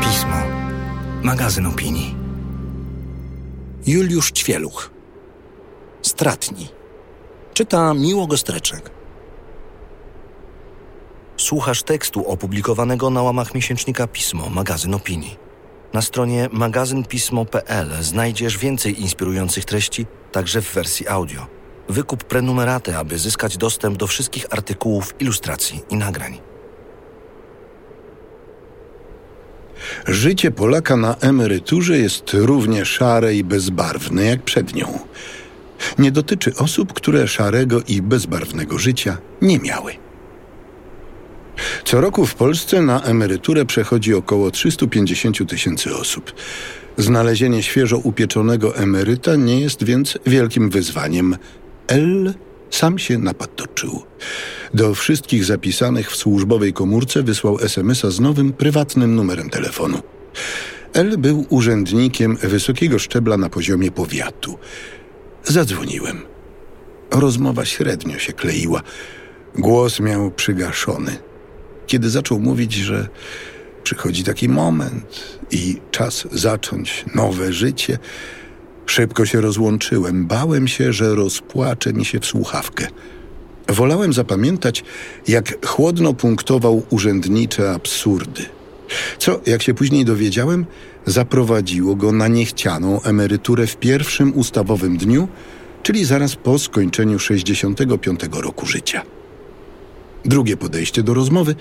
Pismo. Magazyn opinii. Juliusz Ćwieluch. Stratni. Czyta Miło Gostreczek. Słuchasz tekstu opublikowanego na łamach miesięcznika Pismo, magazyn opinii. Na stronie magazynpismo.pl znajdziesz więcej inspirujących treści, także w wersji audio. Wykup prenumeraty, aby zyskać dostęp do wszystkich artykułów, ilustracji i nagrań. Życie Polaka na emeryturze jest równie szare i bezbarwne jak przed nią. Nie dotyczy osób, które szarego i bezbarwnego życia nie miały. Co roku w Polsce na emeryturę przechodzi około 350 tysięcy osób. Znalezienie świeżo upieczonego emeryta nie jest więc wielkim wyzwaniem. L sam się napatoczył. Do wszystkich zapisanych w służbowej komórce wysłał SMS-a z nowym, prywatnym numerem telefonu. L był urzędnikiem wysokiego szczebla na poziomie powiatu. Zadzwoniłem. Rozmowa średnio się kleiła. Głos miał przygaszony. Kiedy zaczął mówić, że przychodzi taki moment i czas zacząć nowe życie, szybko się rozłączyłem. Bałem się, że rozpłacze mi się w słuchawkę. Wolałem zapamiętać, jak chłodno punktował urzędnicze absurdy. Co, jak się później dowiedziałem, zaprowadziło go na niechcianą emeryturę w pierwszym ustawowym dniu, czyli zaraz po skończeniu 65 roku życia. Drugie podejście do rozmowy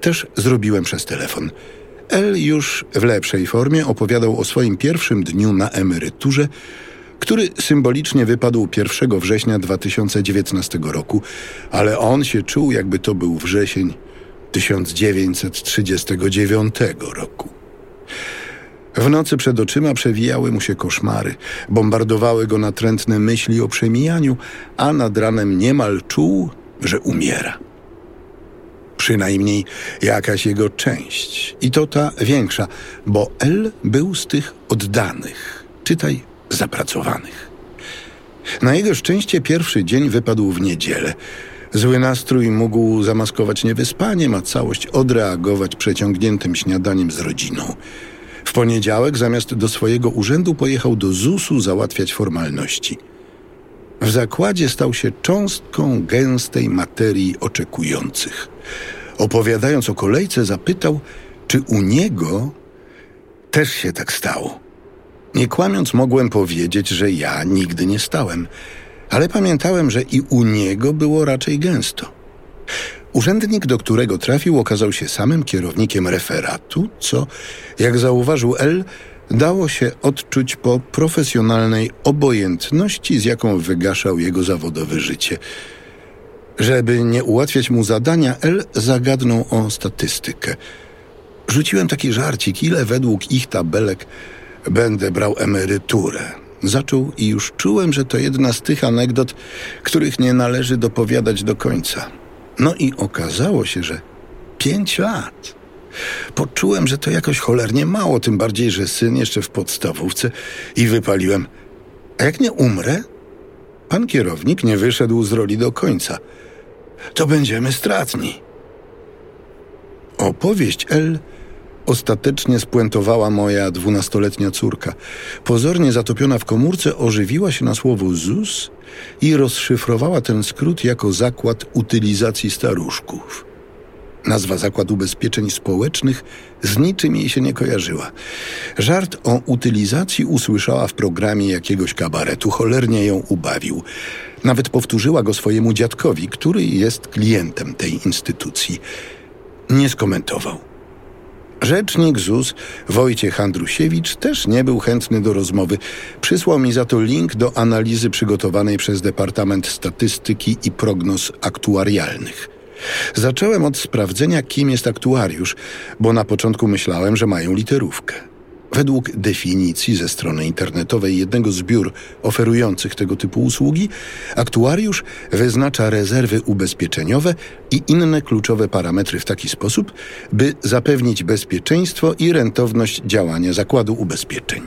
też zrobiłem przez telefon. L już w lepszej formie opowiadał o swoim pierwszym dniu na emeryturze, który symbolicznie wypadł 1 września 2019 roku, ale on się czuł, jakby to był wrzesień 1939 roku. W nocy przed oczyma przewijały mu się koszmary, bombardowały go natrętne myśli o przemijaniu, a nad ranem niemal czuł, że umiera. Przynajmniej jakaś jego część. I to ta większa, bo L był z tych oddanych, czytaj zapracowanych. Na jego szczęście pierwszy dzień wypadł w niedzielę. Zły nastrój mógł zamaskować niewyspaniem, a całość odreagować przeciągniętym śniadaniem z rodziną. W poniedziałek zamiast do swojego urzędu pojechał do ZUS-u załatwiać formalności. W zakładzie stał się cząstką gęstej materii oczekujących. Opowiadając o kolejce, zapytał, czy u niego też się tak stało. Nie kłamiąc, mogłem powiedzieć, że ja nigdy nie stałem, ale pamiętałem, że i u niego było raczej gęsto. Urzędnik, do którego trafił, okazał się samym kierownikiem referatu, co, jak zauważył L., dało się odczuć po profesjonalnej obojętności, z jaką wygaszał jego zawodowe życie. Żeby nie ułatwiać mu zadania, L zagadnął o statystykę. Rzuciłem taki żarcik, ile według ich tabelek będę brał emeryturę. Zaczął i już czułem, że to jedna z tych anegdot, których nie należy dopowiadać do końca. No i okazało się, że pięć lat. Poczułem, że to jakoś cholernie mało, tym bardziej, że syn jeszcze w podstawówce i wypaliłem. A jak nie umrę? Pan kierownik nie wyszedł z roli do końca. To będziemy stratni. Opowieść L ostatecznie spuentowała moja dwunastoletnia córka. Pozornie zatopiona w komórce ożywiła się na słowo ZUS i rozszyfrowała ten skrót jako zakład utylizacji staruszków. Nazwa Zakład Ubezpieczeń Społecznych z niczym jej się nie kojarzyła. Żart o utylizacji usłyszała w programie jakiegoś kabaretu, cholernie ją ubawił. Nawet powtórzyła go swojemu dziadkowi, który jest klientem tej instytucji. Nie skomentował. Rzecznik ZUS Wojciech Andrusiewicz też nie był chętny do rozmowy. Przysłał mi za to link do analizy przygotowanej przez Departament Statystyki i Prognoz Aktuarialnych. Zacząłem od sprawdzenia, kim jest aktuariusz, bo na początku myślałem, że mają literówkę. Według definicji ze strony internetowej jednego z biur oferujących tego typu usługi, aktuariusz wyznacza rezerwy ubezpieczeniowe i inne kluczowe parametry w taki sposób, by zapewnić bezpieczeństwo i rentowność działania zakładu ubezpieczeń.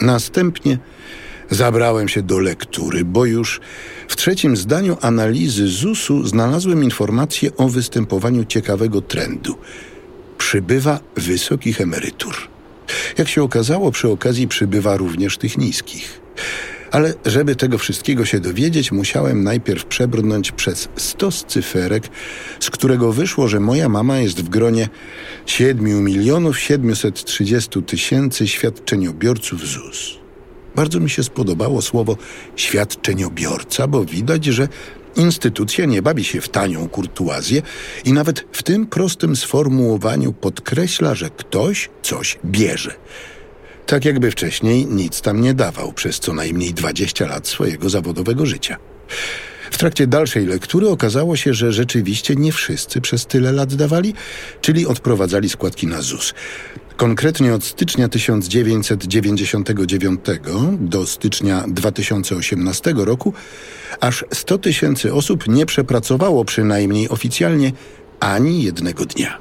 Następnie Zabrałem się do lektury, bo już w trzecim zdaniu analizy ZUS-u znalazłem informację o występowaniu ciekawego trendu. Przybywa wysokich emerytur. Jak się okazało, przy okazji przybywa również tych niskich. Ale żeby tego wszystkiego się dowiedzieć, musiałem najpierw przebrnąć przez stos cyferek, z którego wyszło, że moja mama jest w gronie 7 milionów 730 tysięcy świadczeniobiorców ZUS. Bardzo mi się spodobało słowo świadczeniobiorca, bo widać, że instytucja nie bawi się w tanią kurtuazję i nawet w tym prostym sformułowaniu podkreśla, że ktoś coś bierze. Tak jakby wcześniej nic tam nie dawał przez co najmniej 20 lat swojego zawodowego życia. W trakcie dalszej lektury okazało się, że rzeczywiście nie wszyscy przez tyle lat dawali, czyli odprowadzali składki na ZUS. Konkretnie od stycznia 1999 do stycznia 2018 roku aż 100 tysięcy osób nie przepracowało przynajmniej oficjalnie ani jednego dnia.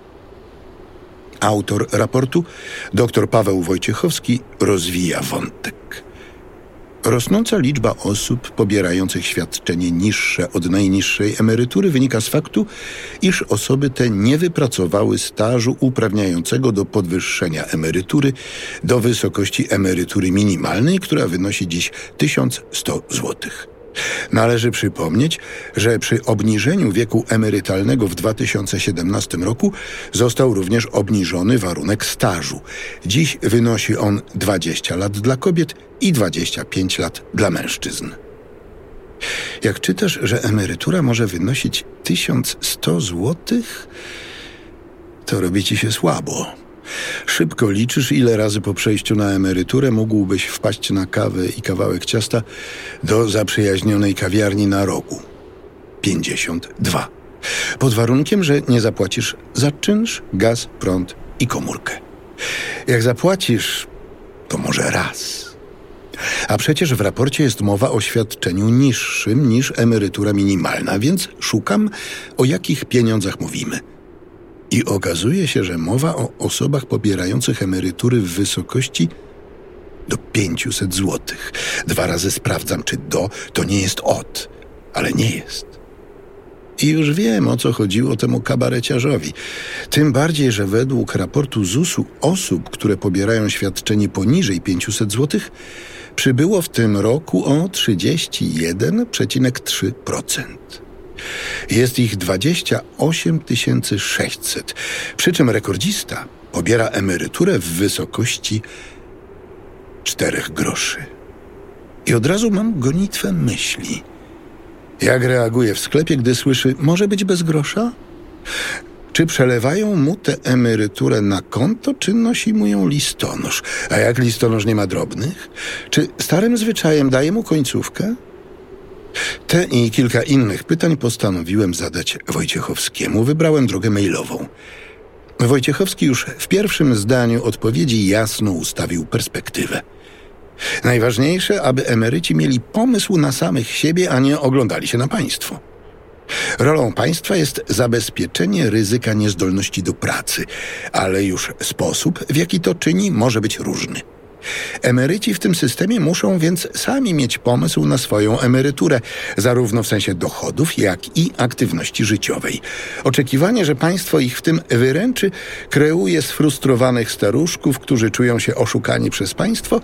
Autor raportu, dr Paweł Wojciechowski, rozwija wątek. Rosnąca liczba osób pobierających świadczenie niższe od najniższej emerytury wynika z faktu, iż osoby te nie wypracowały stażu uprawniającego do podwyższenia emerytury do wysokości emerytury minimalnej, która wynosi dziś 1100 złotych. Należy przypomnieć, że przy obniżeniu wieku emerytalnego w 2017 roku został również obniżony warunek stażu. Dziś wynosi on 20 lat dla kobiet i 25 lat dla mężczyzn. Jak czytasz, że emerytura może wynosić 1100 złotych, to robi ci się słabo. Szybko liczysz, ile razy po przejściu na emeryturę mógłbyś wpaść na kawę i kawałek ciasta do zaprzyjaźnionej kawiarni na rogu. 52. Pod warunkiem, że nie zapłacisz za czynsz, gaz, prąd i komórkę. Jak zapłacisz, to może raz. A przecież w raporcie jest mowa o świadczeniu niższym niż emerytura minimalna, więc szukam, o jakich pieniądzach mówimy – i okazuje się, że mowa o osobach pobierających emerytury w wysokości do 500 zł. Dwa razy sprawdzam, czy do to nie jest od, ale nie jest. I już wiem, o co chodziło temu kabareciarzowi. Tym bardziej, że według raportu ZUS-u osób, które pobierają świadczenie poniżej 500 zł, przybyło w tym roku o 31,3%. Jest ich 28 600, przy czym rekordzista pobiera emeryturę w wysokości 4 groszy. I od razu mam gonitwę myśli. Jak reaguje w sklepie, gdy słyszy, może być bez grosza? Czy przelewają mu tę emeryturę na konto, czy nosi mu ją listonosz? A jak listonosz nie ma drobnych? Czy starym zwyczajem daje mu końcówkę? Te i kilka innych pytań postanowiłem zadać Wojciechowskiemu. Wybrałem drogę mailową. Wojciechowski już w pierwszym zdaniu odpowiedzi jasno ustawił perspektywę. Najważniejsze, aby emeryci mieli pomysł na samych siebie, a nie oglądali się na państwo. Rolą państwa jest zabezpieczenie ryzyka niezdolności do pracy, ale już sposób, w jaki to czyni, może być różny. Emeryci w tym systemie muszą więc sami mieć pomysł na swoją emeryturę, zarówno w sensie dochodów, jak i aktywności życiowej. Oczekiwanie, że państwo ich w tym wyręczy, kreuje sfrustrowanych staruszków, którzy czują się oszukani przez państwo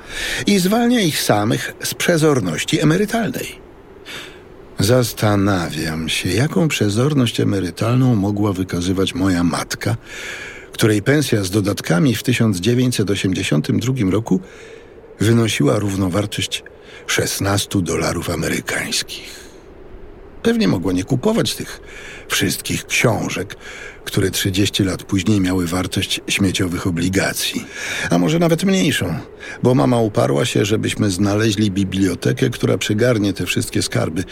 i zwalnia ich samych z przezorności emerytalnej. Zastanawiam się, jaką przezorność emerytalną mogła wykazywać moja matka, której pensja z dodatkami w 1982 roku wynosiła równowartość 16 dolarów amerykańskich. Pewnie mogła nie kupować tych wszystkich książek, które 30 lat później miały wartość śmieciowych obligacji, a może nawet mniejszą, bo mama uparła się, żebyśmy znaleźli bibliotekę, która przygarnie te wszystkie skarby.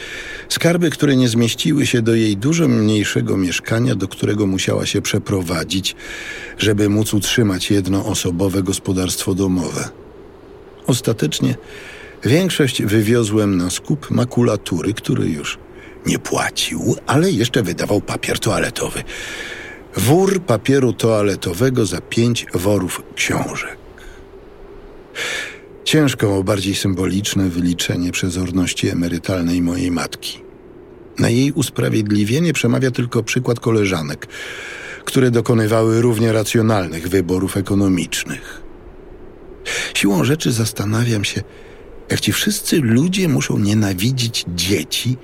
Skarby, które nie zmieściły się do jej dużo mniejszego mieszkania, do którego musiała się przeprowadzić, żeby móc utrzymać jednoosobowe gospodarstwo domowe. Ostatecznie większość wywiozłem na skup makulatury, który już nie płacił, ale jeszcze wydawał papier toaletowy. Wór papieru toaletowego za pięć worów książek. Ciężko o bardziej symboliczne wyliczenie przezorności emerytalnej mojej matki. Na jej usprawiedliwienie przemawia tylko przykład koleżanek, które dokonywały równie racjonalnych wyborów ekonomicznych. Siłą rzeczy zastanawiam się, jak ci wszyscy ludzie muszą nienawidzić dzieci,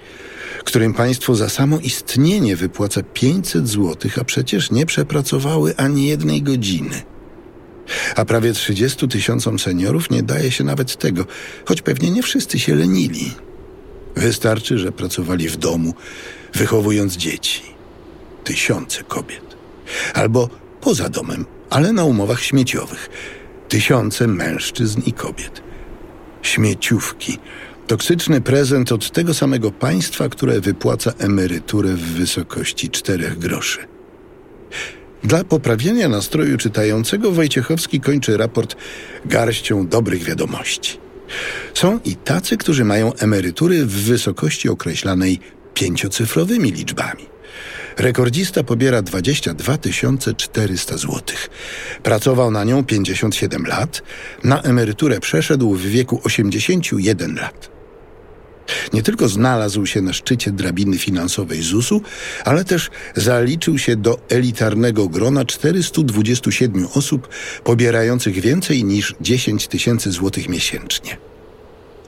którym państwo za samo istnienie wypłaca 500 zł, a przecież nie przepracowały ani jednej godziny. A prawie 30 tysiącom seniorów nie daje się nawet tego, choć pewnie nie wszyscy się lenili. Wystarczy, że pracowali w domu, wychowując dzieci. Tysiące kobiet. Albo poza domem, ale na umowach śmieciowych. Tysiące mężczyzn i kobiet. Śmieciówki. Toksyczny prezent od tego samego państwa, które wypłaca emeryturę w wysokości czterech groszy. Dla poprawienia nastroju czytającego Wojciechowski kończy raport garścią dobrych wiadomości. Są i tacy, którzy mają emerytury w wysokości określanej pięciocyfrowymi liczbami. Rekordzista pobiera 22 400 zł. Pracował na nią 57 lat, na emeryturę przeszedł w wieku 81 lat. Nie tylko znalazł się na szczycie drabiny finansowej ZUS-u, ale też zaliczył się do elitarnego grona 427 osób pobierających więcej niż 10 tysięcy złotych miesięcznie.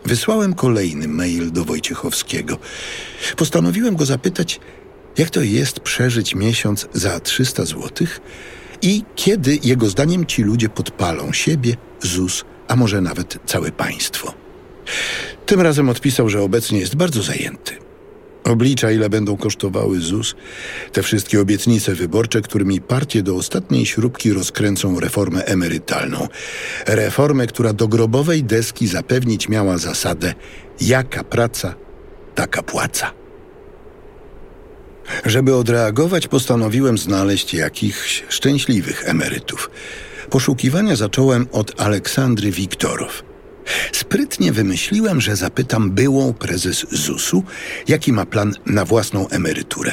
Wysłałem kolejny mail do Wojciechowskiego. Postanowiłem go zapytać, jak to jest przeżyć miesiąc za 300 złotych i kiedy jego zdaniem ci ludzie podpalą siebie, ZUS, a może nawet całe państwo. Tym razem odpisał, że obecnie jest bardzo zajęty. Oblicza, ile będą kosztowały ZUS, te wszystkie obietnice wyborcze, którymi partie do ostatniej śrubki rozkręcą reformę emerytalną. Reformę, która do grobowej deski zapewnić miała zasadę jaka praca, taka płaca. Żeby odreagować, postanowiłem znaleźć jakichś szczęśliwych emerytów. Poszukiwania zacząłem od Aleksandry Wiktorow. Sprytnie wymyśliłem, że zapytam byłą prezes ZUS-u, jaki ma plan na własną emeryturę.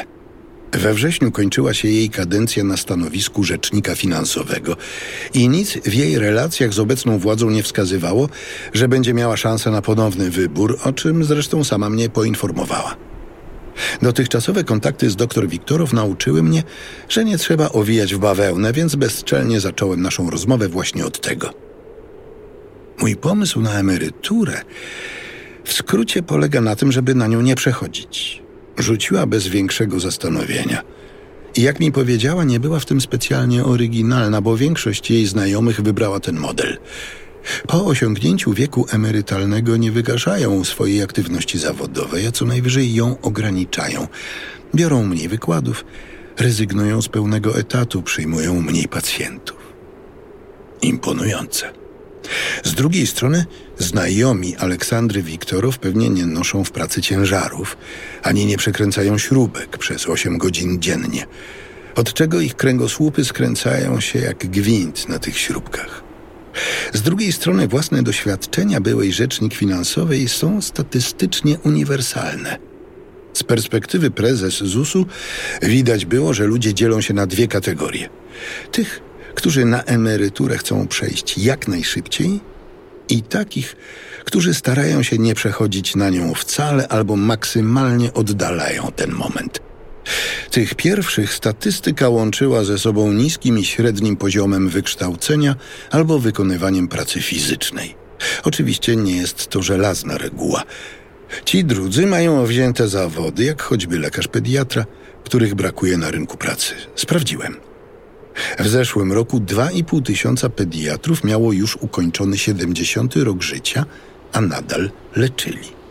We wrześniu kończyła się jej kadencja na stanowisku rzecznika finansowego i nic w jej relacjach z obecną władzą nie wskazywało, że będzie miała szansę na ponowny wybór, o czym zresztą sama mnie poinformowała. Dotychczasowe kontakty z dr Wiktorow nauczyły mnie, że nie trzeba owijać w bawełnę, więc bezczelnie zacząłem naszą rozmowę właśnie od tego. Mój pomysł na emeryturę w skrócie polega na tym, żeby na nią nie przechodzić. Rzuciła bez większego zastanowienia. I jak mi powiedziała, nie była w tym specjalnie oryginalna, bo większość jej znajomych wybrała ten model. Po osiągnięciu wieku emerytalnego nie wygaszają swojej aktywności zawodowej, a co najwyżej ją ograniczają. Biorą mniej wykładów, rezygnują z pełnego etatu, przyjmują mniej pacjentów. Imponujące. Z drugiej strony, znajomi Aleksandry Wiktorow pewnie nie noszą w pracy ciężarów, ani nie przekręcają śrubek przez 8 godzin dziennie, od czego ich kręgosłupy skręcają się jak gwint na tych śrubkach. Z drugiej strony, własne doświadczenia byłej rzecznik finansowej są statystycznie uniwersalne. Z perspektywy prezes ZUS-u widać było, że ludzie dzielą się na dwie kategorie: tych, którzy na emeryturę chcą przejść jak najszybciej, i takich, którzy starają się nie przechodzić na nią wcale albo maksymalnie oddalają ten moment. Tych pierwszych statystyka łączyła ze sobą niskim i średnim poziomem wykształcenia albo wykonywaniem pracy fizycznej. Oczywiście nie jest to żelazna reguła. Ci drudzy mają wzięte zawody, jak choćby lekarz pediatra, których brakuje na rynku pracy. Sprawdziłem. W zeszłym roku 2,5 tysiąca pediatrów miało już ukończony 70 rok życia, a nadal leczyli.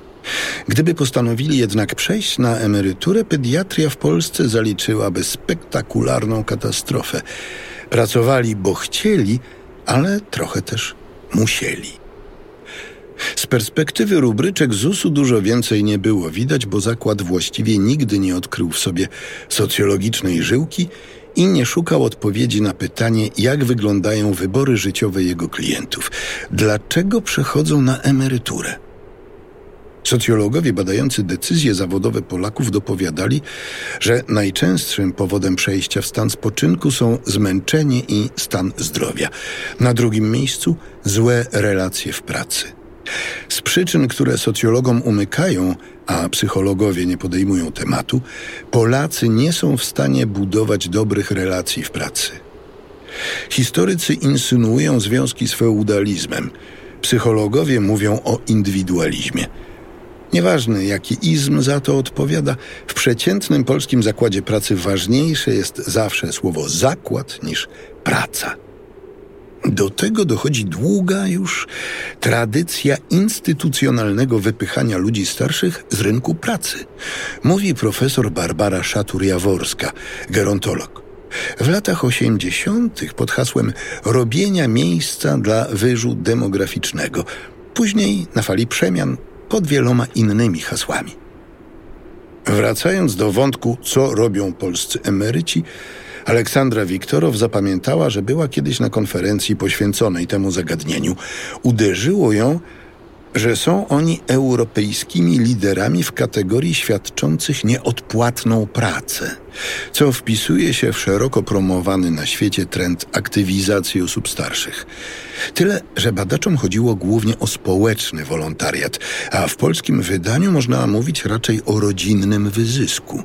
Gdyby postanowili jednak przejść na emeryturę, pediatria w Polsce zaliczyłaby spektakularną katastrofę. Pracowali, bo chcieli, ale trochę też musieli. Z perspektywy rubryczek ZUS-u dużo więcej nie było widać, bo zakład właściwie nigdy nie odkrył w sobie socjologicznej żyłki i nie szukał odpowiedzi na pytanie, jak wyglądają wybory życiowe jego klientów. Dlaczego przechodzą na emeryturę? Socjologowie badający decyzje zawodowe Polaków dopowiadali, że najczęstszym powodem przejścia w stan spoczynku są zmęczenie i stan zdrowia. Na drugim miejscu złe relacje w pracy. Z przyczyn, które socjologom umykają, a psychologowie nie podejmują tematu, Polacy nie są w stanie budować dobrych relacji w pracy. Historycy insynuują związki z feudalizmem. Psychologowie mówią o indywidualizmie. Nieważne, jaki izm za to odpowiada, w przeciętnym polskim zakładzie pracy ważniejsze jest zawsze słowo zakład niż praca. Do tego dochodzi długa już tradycja instytucjonalnego wypychania ludzi starszych z rynku pracy, mówi profesor Barbara Szatur-Jaworska, gerontolog. W latach 80. pod hasłem robienia miejsca dla wyżu demograficznego, później na fali przemian pod wieloma innymi hasłami. Wracając do wątku, co robią polscy emeryci, Aleksandra Wiktorow zapamiętała, że była kiedyś na konferencji poświęconej temu zagadnieniu. Uderzyło ją, że są oni europejskimi liderami w kategorii świadczących nieodpłatną pracę, co wpisuje się w szeroko promowany na świecie trend aktywizacji osób starszych. Tyle, że badaczom chodziło głównie o społeczny wolontariat, a w polskim wydaniu można mówić raczej o rodzinnym wyzysku.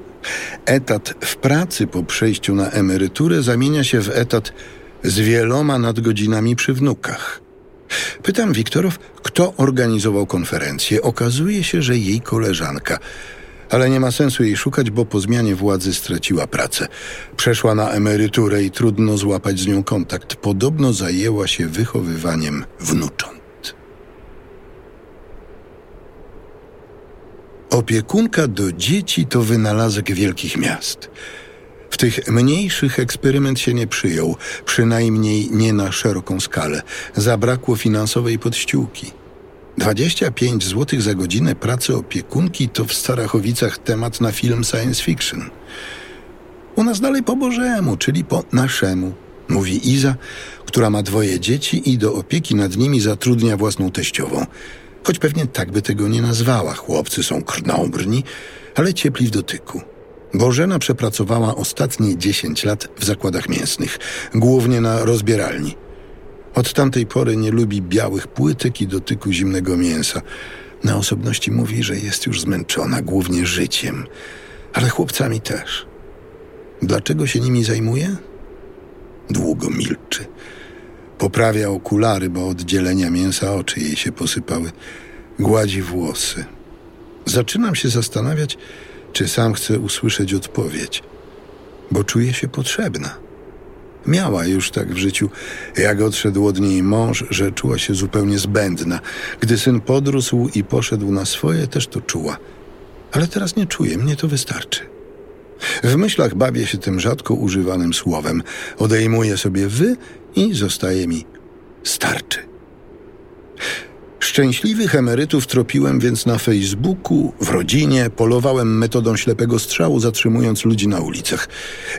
Etat w pracy po przejściu na emeryturę zamienia się w etat z wieloma nadgodzinami przy wnukach. Pytam Wiktorow, kto organizował konferencję. Okazuje się, że jej koleżanka. Ale nie ma sensu jej szukać, bo po zmianie władzy straciła pracę. Przeszła na emeryturę i trudno złapać z nią kontakt. Podobno zajęła się wychowywaniem wnucząt. Opiekunka do dzieci to wynalazek wielkich miast. W tych mniejszych eksperyment się nie przyjął, przynajmniej nie na szeroką skalę. Zabrakło finansowej podściółki. 25 zł za godzinę pracy opiekunki to w Starachowicach temat na film science fiction. U nas dalej po Bożemu, czyli po naszemu, mówi Iza, która ma dwoje dzieci i do opieki nad nimi zatrudnia własną teściową. Choć pewnie tak by tego nie nazwała. Chłopcy są krnąbrni, ale ciepli w dotyku. Bożena przepracowała ostatnie 10 lat w zakładach mięsnych, głównie na rozbieralni. Od tamtej pory nie lubi białych płytek i dotyku zimnego mięsa. Na osobności mówi, że jest już zmęczona głównie życiem, ale chłopcami też. Dlaczego się nimi zajmuje? Długo milczy. Poprawia okulary, bo od dzielenia mięsa oczy jej się posypały. Gładzi włosy. Zaczynam się zastanawiać, czy sam chcę usłyszeć odpowiedź, bo czuję się potrzebna. Miała już tak w życiu, jak odszedł od niej mąż, że czuła się zupełnie zbędna. Gdy syn podrósł i poszedł na swoje, też to czuła. Ale teraz nie czuję, mnie to wystarczy. W myślach bawię się tym rzadko używanym słowem. Odejmuję sobie wy i zostaje mi starczy. Szczęśliwych emerytów tropiłem więc na Facebooku, w rodzinie, polowałem metodą ślepego strzału, zatrzymując ludzi na ulicach.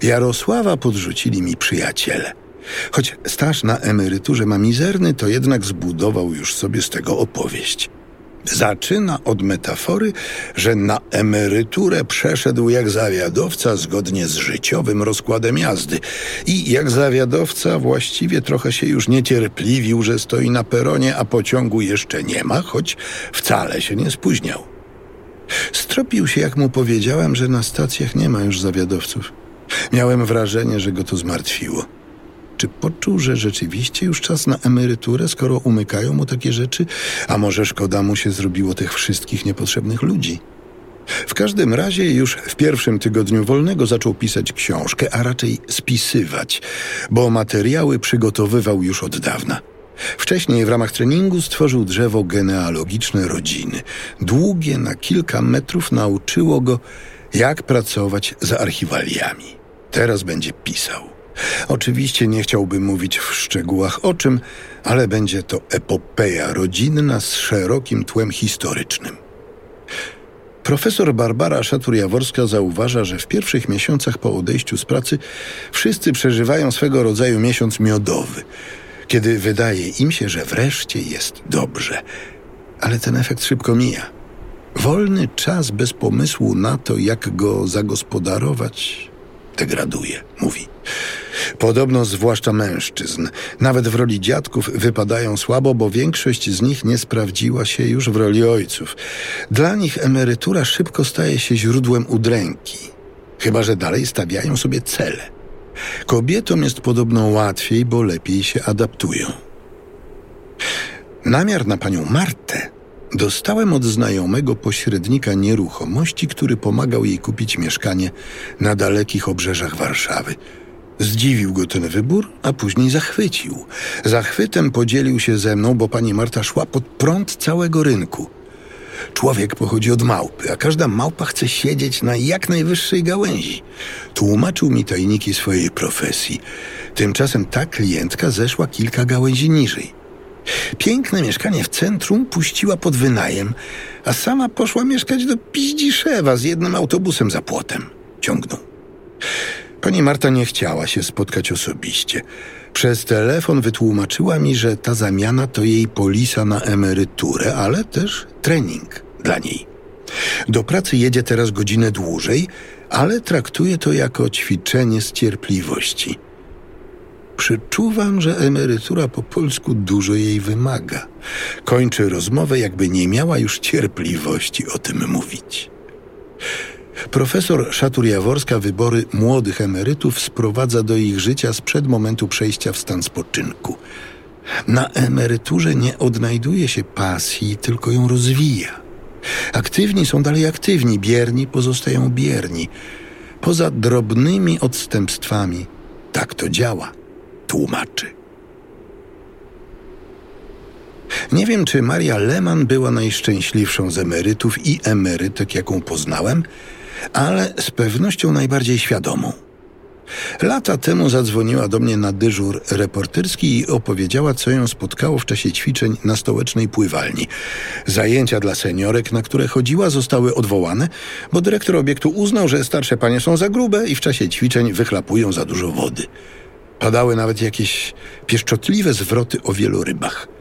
Jarosława podrzucili mi przyjaciele. Choć staż na emeryturze ma mizerny, to jednak zbudował już sobie z tego opowieść. Zaczyna od metafory, że na emeryturę przeszedł jak zawiadowca zgodnie z życiowym rozkładem jazdy i jak zawiadowca właściwie trochę się już niecierpliwił, że stoi na peronie, a pociągu jeszcze nie ma, choć wcale się nie spóźniał. Stropił się, jak mu powiedziałem, że na stacjach nie ma już zawiadowców. Miałem wrażenie, że go to zmartwiło. Czy poczuł, że rzeczywiście już czas na emeryturę, skoro umykają mu takie rzeczy? A może szkoda mu się zrobiło tych wszystkich niepotrzebnych ludzi? W każdym razie już w pierwszym tygodniu wolnego zaczął pisać książkę, a raczej spisywać, bo materiały przygotowywał już od dawna. Wcześniej w ramach treningu stworzył drzewo genealogiczne rodziny. Długie na kilka metrów nauczyło go, jak pracować z archiwaliami. Teraz będzie pisał. Oczywiście nie chciałbym mówić w szczegółach o czym, ale będzie to epopeja rodzinna z szerokim tłem historycznym. Profesor Barbara Szatur-Jaworska zauważa, że w pierwszych miesiącach po odejściu z pracy wszyscy przeżywają swego rodzaju miesiąc miodowy, kiedy wydaje im się, że wreszcie jest dobrze. Ale ten efekt szybko mija. Wolny czas bez pomysłu na to, jak go zagospodarować, degraduje, mówi. Podobno zwłaszcza mężczyzn, nawet w roli dziadków, wypadają słabo, bo większość z nich nie sprawdziła się już w roli ojców. Dla nich emerytura szybko staje się źródłem udręki, chyba że dalej stawiają sobie cele. Kobietom jest podobno łatwiej, bo lepiej się adaptują. Namiar na panią Martę dostałem od znajomego pośrednika nieruchomości, który pomagał jej kupić mieszkanie na dalekich obrzeżach Warszawy. Zdziwił go ten wybór, a później zachwycił. Zachwytem podzielił się ze mną, bo pani Marta szła pod prąd całego rynku. Człowiek pochodzi od małpy, a każda małpa chce siedzieć na jak najwyższej gałęzi. Tłumaczył mi tajniki swojej profesji. Tymczasem ta klientka zeszła kilka gałęzi niżej. Piękne mieszkanie w centrum puściła pod wynajem, a sama poszła mieszkać do Piździszewa z jednym autobusem za płotem. Ciągnął. Pani Marta nie chciała się spotkać osobiście. Przez telefon wytłumaczyła mi, że ta zamiana to jej polisa na emeryturę, ale też trening dla niej. Do pracy jedzie teraz godzinę dłużej, ale traktuje to jako ćwiczenie z cierpliwości. Przeczuwam, że emerytura po polsku dużo jej wymaga. Kończy rozmowę, jakby nie miała już cierpliwości o tym mówić. Profesor Szatur-Jaworska wybory młodych emerytów sprowadza do ich życia sprzed momentu przejścia w stan spoczynku. Na emeryturze nie odnajduje się pasji, tylko ją rozwija. Aktywni są dalej aktywni, bierni pozostają bierni. Poza drobnymi odstępstwami tak to działa, tłumaczy. Nie wiem, czy Maria Lehmann była najszczęśliwszą z emerytów i emerytek, jaką poznałem, ale z pewnością najbardziej świadomą. Lata temu zadzwoniła do mnie na dyżur reporterski i opowiedziała, co ją spotkało w czasie ćwiczeń na stołecznej pływalni. Zajęcia dla seniorek, na które chodziła, zostały odwołane, bo dyrektor obiektu uznał, że starsze panie są za grube i w czasie ćwiczeń wychlapują za dużo wody. Padały nawet jakieś pieszczotliwe zwroty o wielorybach.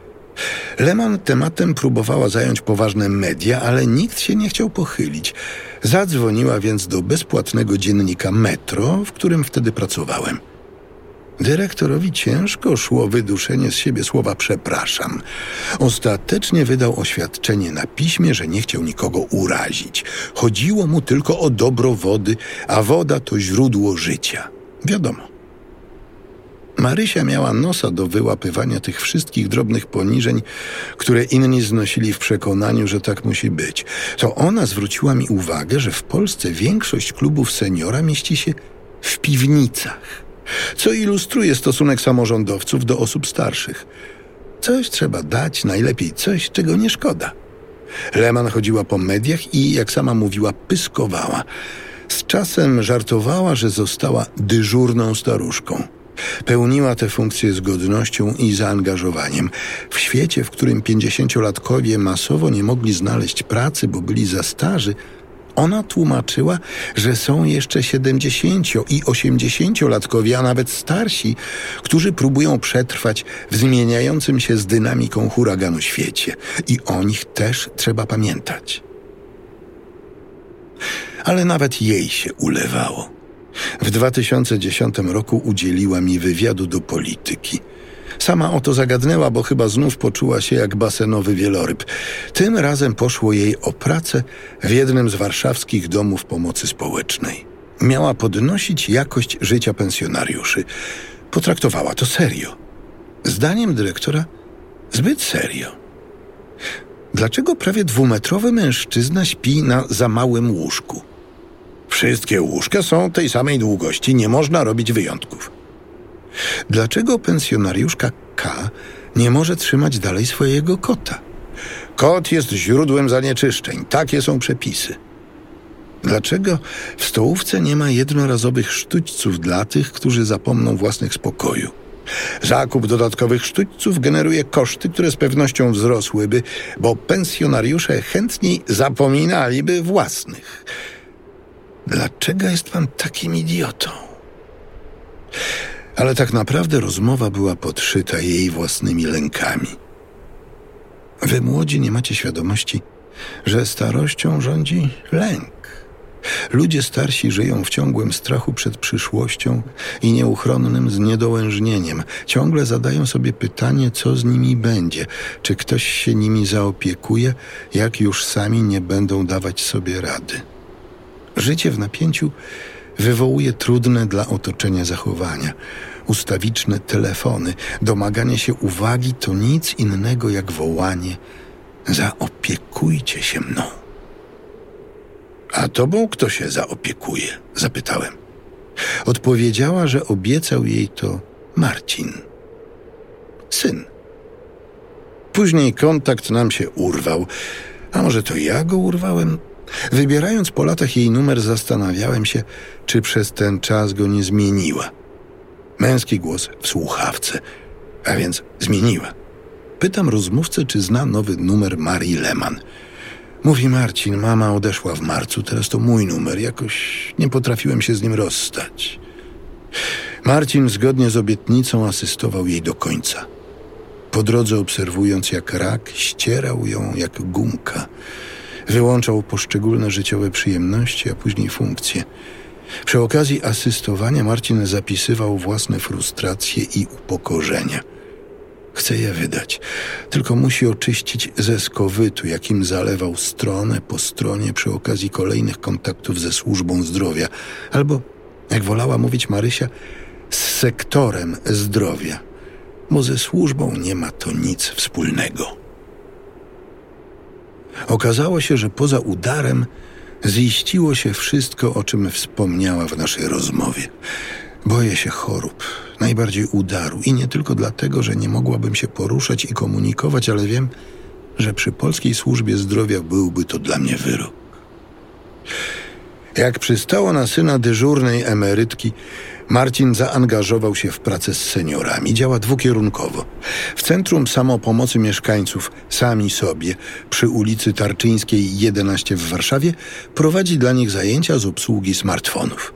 Lemon tematem próbowała zająć poważne media, ale nikt się nie chciał pochylić. Zadzwoniła więc do bezpłatnego dziennika Metro, w którym wtedy pracowałem. Dyrektorowi ciężko szło wyduszenie z siebie słowa przepraszam. Ostatecznie wydał oświadczenie na piśmie, że nie chciał nikogo urazić. Chodziło mu tylko o dobro wody, a woda to źródło życia. Wiadomo. Marysia miała nosa do wyłapywania tych wszystkich drobnych poniżeń, które inni znosili w przekonaniu, że tak musi być. To ona zwróciła mi uwagę, że w Polsce większość klubów seniora mieści się w piwnicach, co ilustruje stosunek samorządowców do osób starszych. Coś trzeba dać, najlepiej coś, czego nie szkoda. Leman chodziła po mediach i, jak sama mówiła, pyskowała. Z czasem żartowała, że została dyżurną staruszką. Pełniła tę funkcję z godnością i zaangażowaniem. W świecie, w którym pięćdziesięciolatkowie masowo nie mogli znaleźć pracy, bo byli za starzy, ona tłumaczyła, że są jeszcze siedemdziesięcio i osiemdziesięciolatkowie, a nawet starsi, którzy próbują przetrwać w zmieniającym się z dynamiką huraganu świecie. I o nich też trzeba pamiętać. Ale nawet jej się ulewało. W 2010 roku udzieliła mi wywiadu do polityki. Sama o to zagadnęła, bo chyba znów poczuła się jak basenowy wieloryb. Tym razem poszło jej o pracę w jednym z warszawskich domów pomocy społecznej. Miała podnosić jakość życia pensjonariuszy. Potraktowała to serio. Zdaniem dyrektora zbyt serio. Dlaczego prawie dwumetrowy mężczyzna śpi na za małym łóżku? Wszystkie łóżka są tej samej długości, nie można robić wyjątków. Dlaczego pensjonariuszka K nie może trzymać dalej swojego kota? Kot jest źródłem zanieczyszczeń, takie są przepisy. Dlaczego w stołówce nie ma jednorazowych sztućców dla tych, którzy zapomną własnych spokoju? Zakup dodatkowych sztućców generuje koszty, które z pewnością wzrosłyby, bo pensjonariusze chętniej zapominaliby własnych. Dlaczego jest pan takim idiotą? Ale tak naprawdę rozmowa była podszyta jej własnymi lękami. Wy młodzi nie macie świadomości, że starością rządzi lęk. Ludzie starsi żyją w ciągłym strachu przed przyszłością i nieuchronnym zniedołężnieniem. Ciągle zadają sobie pytanie, co z nimi będzie, czy ktoś się nimi zaopiekuje, jak już sami nie będą dawać sobie rady. Życie w napięciu wywołuje trudne dla otoczenia zachowania. Ustawiczne telefony, domaganie się uwagi to nic innego jak wołanie: Zaopiekujcie się mną. A tobą kto się zaopiekuje? zapytałem. Odpowiedziała, że obiecał jej to Marcin. Syn. Później kontakt nam się urwał. A może to ja go urwałem? Wybierając po latach jej numer, zastanawiałem się, czy przez ten czas go nie zmieniła. Męski głos w słuchawce, a więc zmieniła. Pytam rozmówcę, czy zna nowy numer Marii Lehmann. Mówi Marcin, mama odeszła w marcu, teraz to mój numer. Jakoś nie potrafiłem się z nim rozstać. Marcin zgodnie z obietnicą asystował jej do końca. Po drodze obserwując, jak rak ścierał ją jak gumka. Wyłączał poszczególne życiowe przyjemności, a później funkcje. Przy okazji asystowania Marcin zapisywał własne frustracje i upokorzenia – Chce je wydać, tylko musi oczyścić ze skowytu, jakim zalewał stronę po stronie przy okazji kolejnych kontaktów ze służbą zdrowia, albo, jak wolała mówić Marysia, z sektorem zdrowia, bo ze służbą nie ma to nic wspólnego. Okazało się, że poza udarem ziściło się wszystko, o czym wspomniała w naszej rozmowie. Boję się chorób, najbardziej udaru i nie tylko dlatego, że nie mogłabym się poruszać i komunikować, ale wiem, że przy polskiej służbie zdrowia byłby to dla mnie wyrok. Jak przystało na syna dyżurnej emerytki, Marcin zaangażował się w pracę z seniorami. Działa dwukierunkowo. W Centrum Samopomocy Mieszkańców Sami Sobie przy ulicy Tarczyńskiej 11 w Warszawie prowadzi dla nich zajęcia z obsługi smartfonów.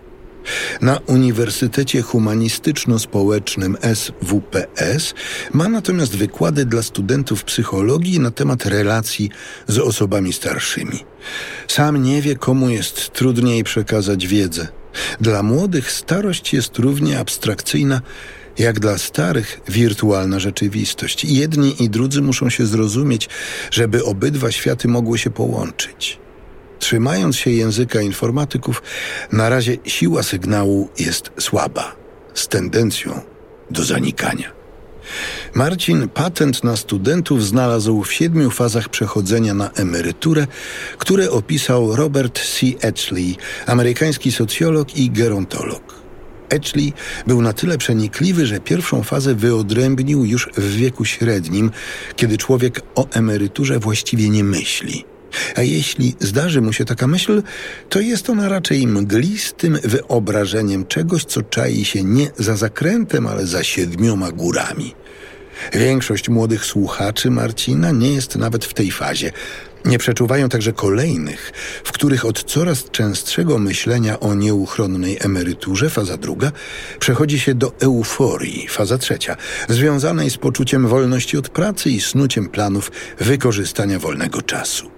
Na Uniwersytecie Humanistyczno-Społecznym SWPS ma natomiast wykłady dla studentów psychologii na temat relacji z osobami starszymi. Sam nie wie, komu jest trudniej przekazać wiedzę. Dla młodych starość jest równie abstrakcyjna, jak dla starych wirtualna rzeczywistość. Jedni i drudzy muszą się zrozumieć, żeby obydwa światy mogły się połączyć. Trzymając się języka informatyków, na razie siła sygnału jest słaba, z tendencją do zanikania. Marcin patent na studentów znalazł w siedmiu fazach przechodzenia na emeryturę, które opisał Robert C. Etchley, amerykański socjolog i gerontolog. Etchley był na tyle przenikliwy, że pierwszą fazę wyodrębnił już w wieku średnim, kiedy człowiek o emeryturze właściwie nie myśli. A jeśli zdarzy mu się taka myśl, to jest ona raczej mglistym wyobrażeniem czegoś, co czai się nie za zakrętem, ale za siedmioma górami. Większość młodych słuchaczy Marcina nie jest nawet w tej fazie. Nie przeczuwają także kolejnych, w których od coraz częstszego myślenia o nieuchronnej emeryturze, faza druga, przechodzi się do euforii, faza trzecia, związanej z poczuciem wolności od pracy i snuciem planów wykorzystania wolnego czasu.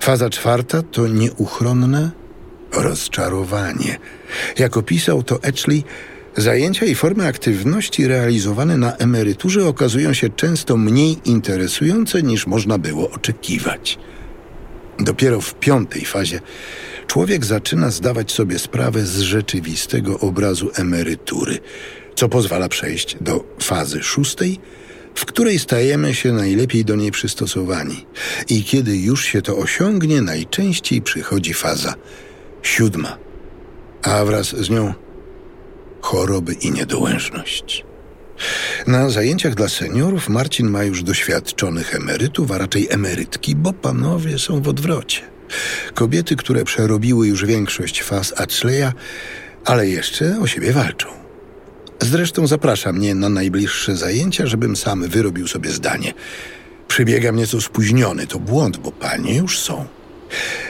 Faza czwarta to nieuchronne rozczarowanie. Jak opisał to Etchley, zajęcia i formy aktywności realizowane na emeryturze okazują się często mniej interesujące niż można było oczekiwać. Dopiero w piątej fazie człowiek zaczyna zdawać sobie sprawę z rzeczywistego obrazu emerytury, co pozwala przejść do fazy szóstej – w której stajemy się najlepiej do niej przystosowani. I kiedy już się to osiągnie, najczęściej przychodzi faza siódma, a wraz z nią choroby i niedołężność. Na zajęciach dla seniorów Marcin ma już doświadczonych emerytów, a raczej emerytki, bo panowie są w odwrocie. Kobiety, które przerobiły już większość faz Atchleya, ale jeszcze o siebie walczą. Zresztą zaprasza mnie na najbliższe zajęcia, żebym sam wyrobił sobie zdanie. Przybiegam nieco spóźniony, to błąd, bo panie już są.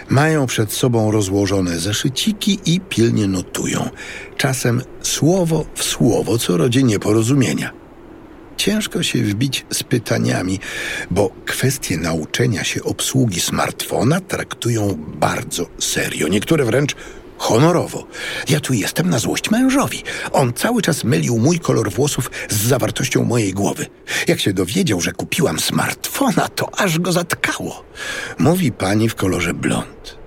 Mają przed sobą rozłożone zeszyciki i pilnie notują. Czasem słowo w słowo, co rodzi nieporozumienia. ciężko się wbić z pytaniami, bo kwestie nauczenia się obsługi smartfona traktują bardzo serio. Niektóre wręcz honorowo. Ja tu jestem na złość mężowi. On cały czas mylił mój kolor włosów z zawartością mojej głowy. Jak się dowiedział, że kupiłam smartfona, to aż go zatkało. Mówi pani w kolorze blond.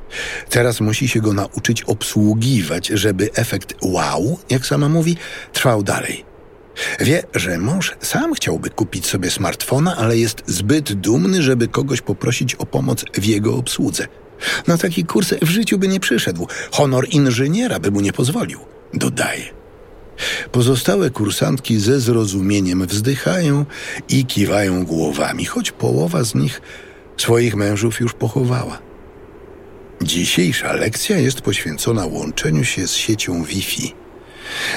Teraz musi się go nauczyć obsługiwać, żeby efekt wow, jak sama mówi, trwał dalej. Wie, że mąż sam chciałby kupić sobie smartfona, ale jest zbyt dumny, żeby kogoś poprosić o pomoc w jego obsłudze. Na taki kurs w życiu by nie przyszedł. Honor inżyniera by mu nie pozwolił. Dodaje. Pozostałe kursantki ze zrozumieniem wzdychają i kiwają głowami, choć połowa z nich swoich mężów już pochowała. Dzisiejsza lekcja jest poświęcona łączeniu się z siecią Wi-Fi.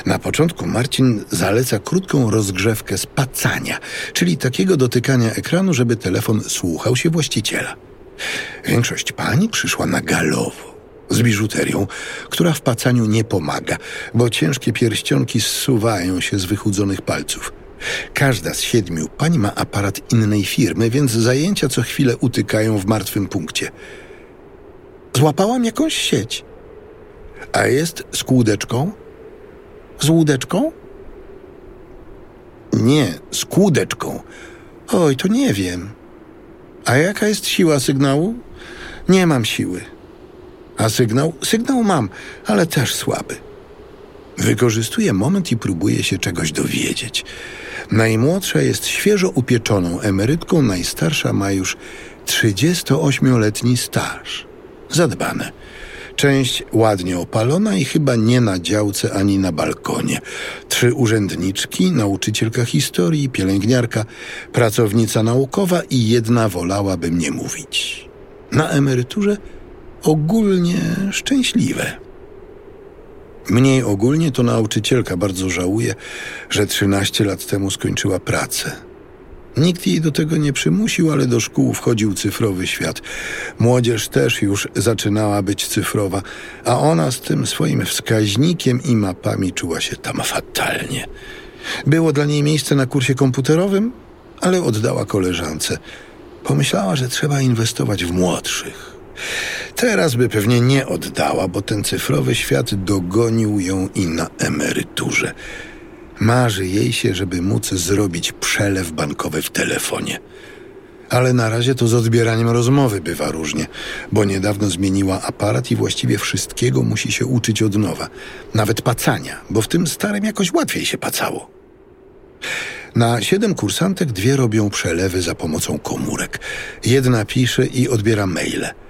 Na początku Marcin zaleca krótką rozgrzewkę spacania, czyli takiego dotykania ekranu, żeby telefon słuchał się właściciela. Większość pani przyszła na galowo, z biżuterią, która w pacaniu nie pomaga, bo ciężkie pierścionki zsuwają się z wychudzonych palców. Każda z siedmiu pań ma aparat innej firmy, więc zajęcia co chwilę utykają w martwym punkcie. Złapałam jakąś sieć. A jest z kłódeczką? Z łódeczką? Nie, z kłódeczką. Oj, to nie wiem. A jaka jest siła sygnału? Nie mam siły. A sygnał? Sygnał mam, ale też słaby. Wykorzystuje moment i próbuje się czegoś dowiedzieć. Najmłodsza jest świeżo upieczoną emerytką, najstarsza ma już 38-letni staż. Zadbane. Część ładnie opalona i chyba nie na działce ani na balkonie. Trzy urzędniczki, nauczycielka historii, pielęgniarka, pracownica naukowa i jedna wolałaby mnie mówić. Na emeryturze ogólnie szczęśliwe. Mniej ogólnie to nauczycielka bardzo żałuje, że 13 lat temu skończyła pracę. Nikt jej do tego nie przymusił, ale do szkół wchodził cyfrowy świat. Młodzież też już zaczynała być cyfrowa, a ona z tym swoim wskaźnikiem i mapami czuła się tam fatalnie. Było dla niej miejsce na kursie komputerowym, ale oddała koleżance. Pomyślała, że trzeba inwestować w młodszych. Teraz by pewnie nie oddała, bo ten cyfrowy świat dogonił ją i na emeryturze. Marzy jej się, żeby móc zrobić przelew bankowy w telefonie. Ale na razie to z odbieraniem rozmowy bywa różnie, bo niedawno zmieniła aparat i właściwie wszystkiego musi się uczyć od nowa. Nawet pacania, bo w tym starym jakoś łatwiej się pacało. Na siedem kursantek dwie robią przelewy za pomocą komórek. Jedna pisze i odbiera maile –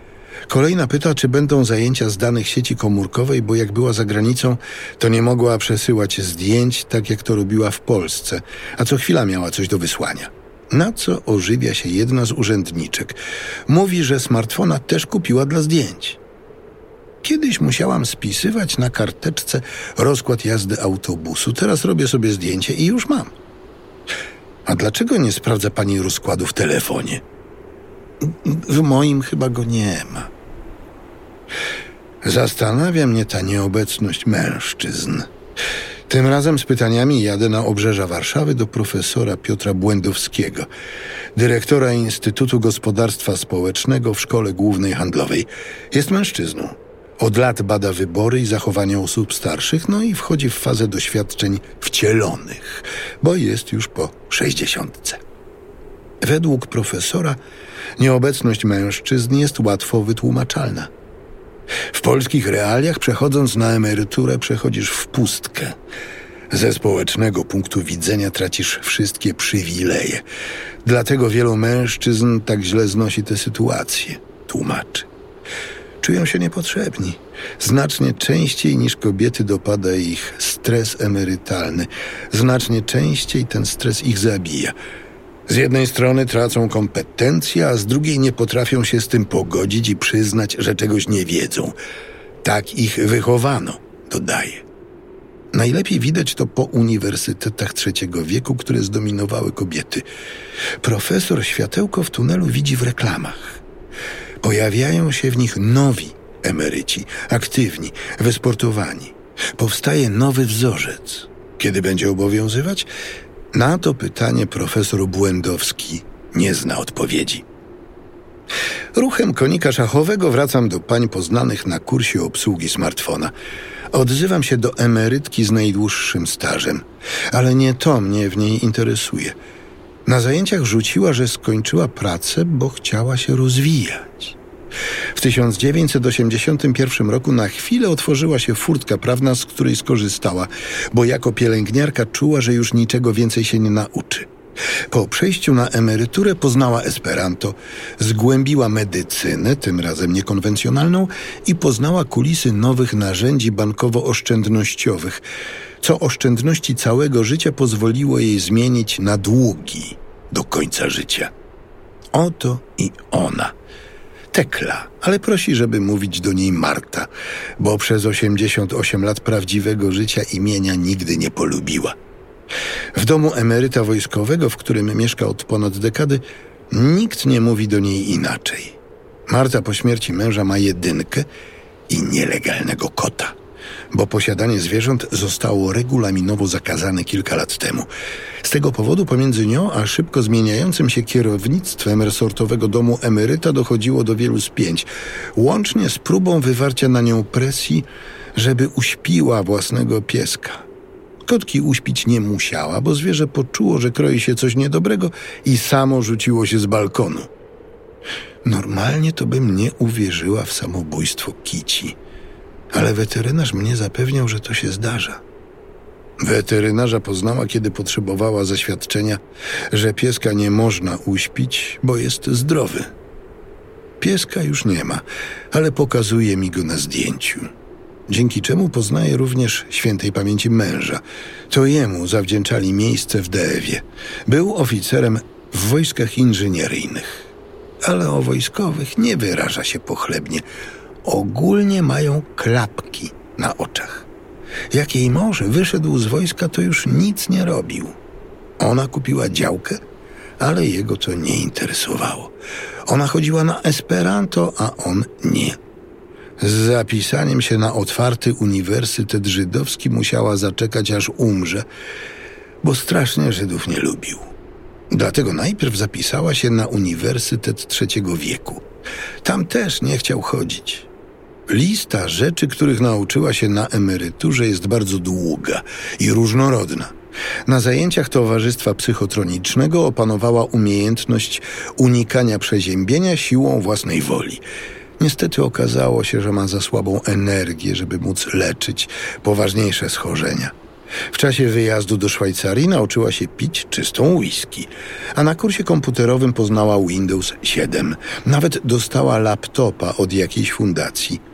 Kolejna pyta, czy będą zajęcia z danych sieci komórkowej, bo jak była za granicą, to nie mogła przesyłać zdjęć, tak jak to robiła w Polsce, a co chwila miała coś do wysłania. Na co ożywia się jedna z urzędniczek. Mówi, że smartfona też kupiła dla zdjęć. Kiedyś musiałam spisywać na karteczce rozkład jazdy autobusu. Teraz robię sobie zdjęcie i już mam. A dlaczego nie sprawdza pani rozkładu w telefonie? W moim chyba go nie ma. Zastanawia mnie ta nieobecność mężczyzn. Tym razem z pytaniami jadę na obrzeża Warszawy do profesora Piotra Błędowskiego, dyrektora Instytutu Gospodarstwa Społecznego w Szkole Głównej Handlowej. Jest mężczyzną. Od lat bada wybory i zachowania osób starszych, no i wchodzi w fazę doświadczeń wcielonych, bo jest już po sześćdziesiątce. Według profesora nieobecność mężczyzn jest łatwo wytłumaczalna. W polskich realiach, przechodząc na emeryturę, przechodzisz w pustkę. Ze społecznego punktu widzenia tracisz wszystkie przywileje. Dlatego wielu mężczyzn tak źle znosi tę sytuację, tłumaczy. Czują się niepotrzebni. Znacznie częściej niż kobiety dopada ich stres emerytalny. Znacznie częściej ten stres ich zabija. Z jednej strony tracą kompetencje, a z drugiej nie potrafią się z tym pogodzić i przyznać, że czegoś nie wiedzą. Tak ich wychowano, dodaje. Najlepiej widać to po uniwersytetach trzeciego wieku, które zdominowały kobiety. Profesor światełko w tunelu widzi w reklamach. Pojawiają się w nich nowi emeryci, aktywni, wysportowani. Powstaje nowy wzorzec. Kiedy będzie obowiązywać? Na to pytanie profesor Błędowski nie zna odpowiedzi. Ruchem konika szachowego wracam do pań poznanych na kursie obsługi smartfona. Odzywam się do emerytki z najdłuższym stażem, ale nie to mnie w niej interesuje. Na zajęciach rzuciła, że skończyła pracę, bo chciała się rozwijać. W 1981 roku na chwilę otworzyła się furtka prawna, z której skorzystała, bo jako pielęgniarka czuła, że już niczego więcej się nie nauczy. Po przejściu na emeryturę poznała Esperanto, zgłębiła medycynę, tym razem niekonwencjonalną, i poznała kulisy nowych narzędzi bankowo-oszczędnościowych, co oszczędności całego życia pozwoliło jej zmienić na długi do końca życia. Oto i ona. Tekla, ale prosi, żeby mówić do niej Marta, bo przez 88 lat prawdziwego życia imienia nigdy nie polubiła. W domu emeryta wojskowego, w którym mieszka od ponad dekady, nikt nie mówi do niej inaczej. Marta po śmierci męża ma jedynkę i nielegalnego kota, bo posiadanie zwierząt zostało regulaminowo zakazane kilka lat temu. Z tego powodu pomiędzy nią a szybko zmieniającym się kierownictwem resortowego domu emeryta dochodziło do wielu spięć, łącznie z próbą wywarcia na nią presji, żeby uśpiła własnego pieska. Kotki uśpić nie musiała, bo zwierzę poczuło, że kroi się coś niedobrego i samo rzuciło się z balkonu. Normalnie to bym nie uwierzyła w samobójstwo kici, ale weterynarz mnie zapewniał, że to się zdarza. Weterynarza poznała, kiedy potrzebowała zaświadczenia, że pieska nie można uśpić, bo jest zdrowy. Pieska już nie ma, ale pokazuje mi go na zdjęciu dzięki czemu poznaje również świętej pamięci męża. To jemu zawdzięczali miejsce w Deewie. Był oficerem w wojskach inżynieryjnych. Ale o wojskowych nie wyraża się pochlebnie. Ogólnie mają klapki na oczach. Jak jej mąż wyszedł z wojska, to już nic nie robił. Ona kupiła działkę, ale jego to nie interesowało. Ona chodziła na Esperanto, a on nie. Z zapisaniem się na otwarty uniwersytet żydowski musiała zaczekać aż umrze, bo strasznie Żydów nie lubił. Dlatego najpierw zapisała się na Uniwersytet Trzeciego Wieku. Tam też nie chciał chodzić. Lista rzeczy, których nauczyła się na emeryturze, jest bardzo długa i różnorodna. Na zajęciach Towarzystwa Psychotronicznego opanowała umiejętność unikania przeziębienia siłą własnej woli. Niestety okazało się, że ma za słabą energię, żeby móc leczyć poważniejsze schorzenia. W czasie wyjazdu do Szwajcarii nauczyła się pić czystą whisky, a na kursie komputerowym poznała Windows 7. Nawet dostała laptopa od jakiejś fundacji.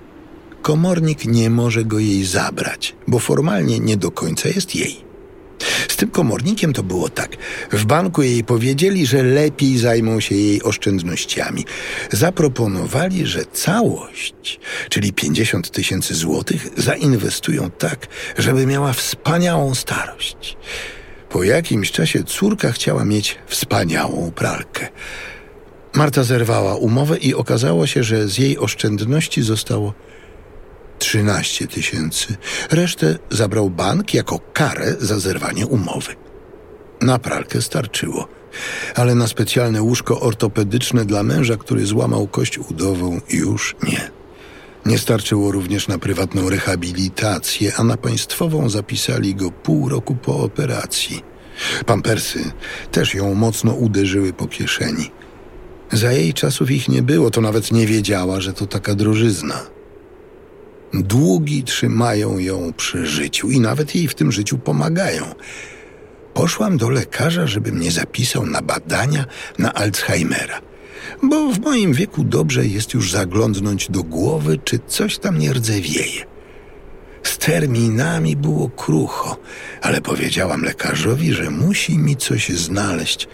Komornik nie może go jej zabrać, bo formalnie nie do końca jest jej. Z tym komornikiem to było tak. W banku jej powiedzieli, że lepiej zajmą się jej oszczędnościami. Zaproponowali, że całość, czyli 50 tysięcy złotych, zainwestują tak, żeby miała wspaniałą starość. Po jakimś czasie córka chciała mieć wspaniałą pralkę. Marta zerwała umowę i okazało się, że z jej oszczędności zostało 13 tysięcy. Resztę zabrał bank jako karę za zerwanie umowy. Na pralkę starczyło, ale na specjalne łóżko ortopedyczne dla męża, który złamał kość udową, już nie. Nie starczyło również na prywatną rehabilitację, a na państwową zapisali go pół roku po operacji. Pampersy też ją mocno uderzyły po kieszeni. Za jej czasów ich nie było, to nawet nie wiedziała, że to taka drożyzna. Długi trzymają ją przy życiu i nawet jej w tym życiu pomagają. Poszłam do lekarza, żeby mnie zapisał na badania na Alzheimera, bo w moim wieku dobrze jest już zaglądnąć do głowy, czy coś tam nie rdzewieje. Z terminami było krucho, ale powiedziałam lekarzowi, że musi mi coś znaleźć,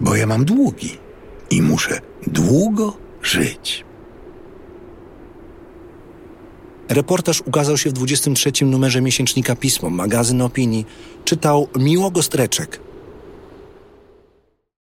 bo ja mam długi i muszę długo żyć. Reportaż ukazał się w 23 numerze miesięcznika Pismo, magazyn opinii. Czytał Miło Gostreczek.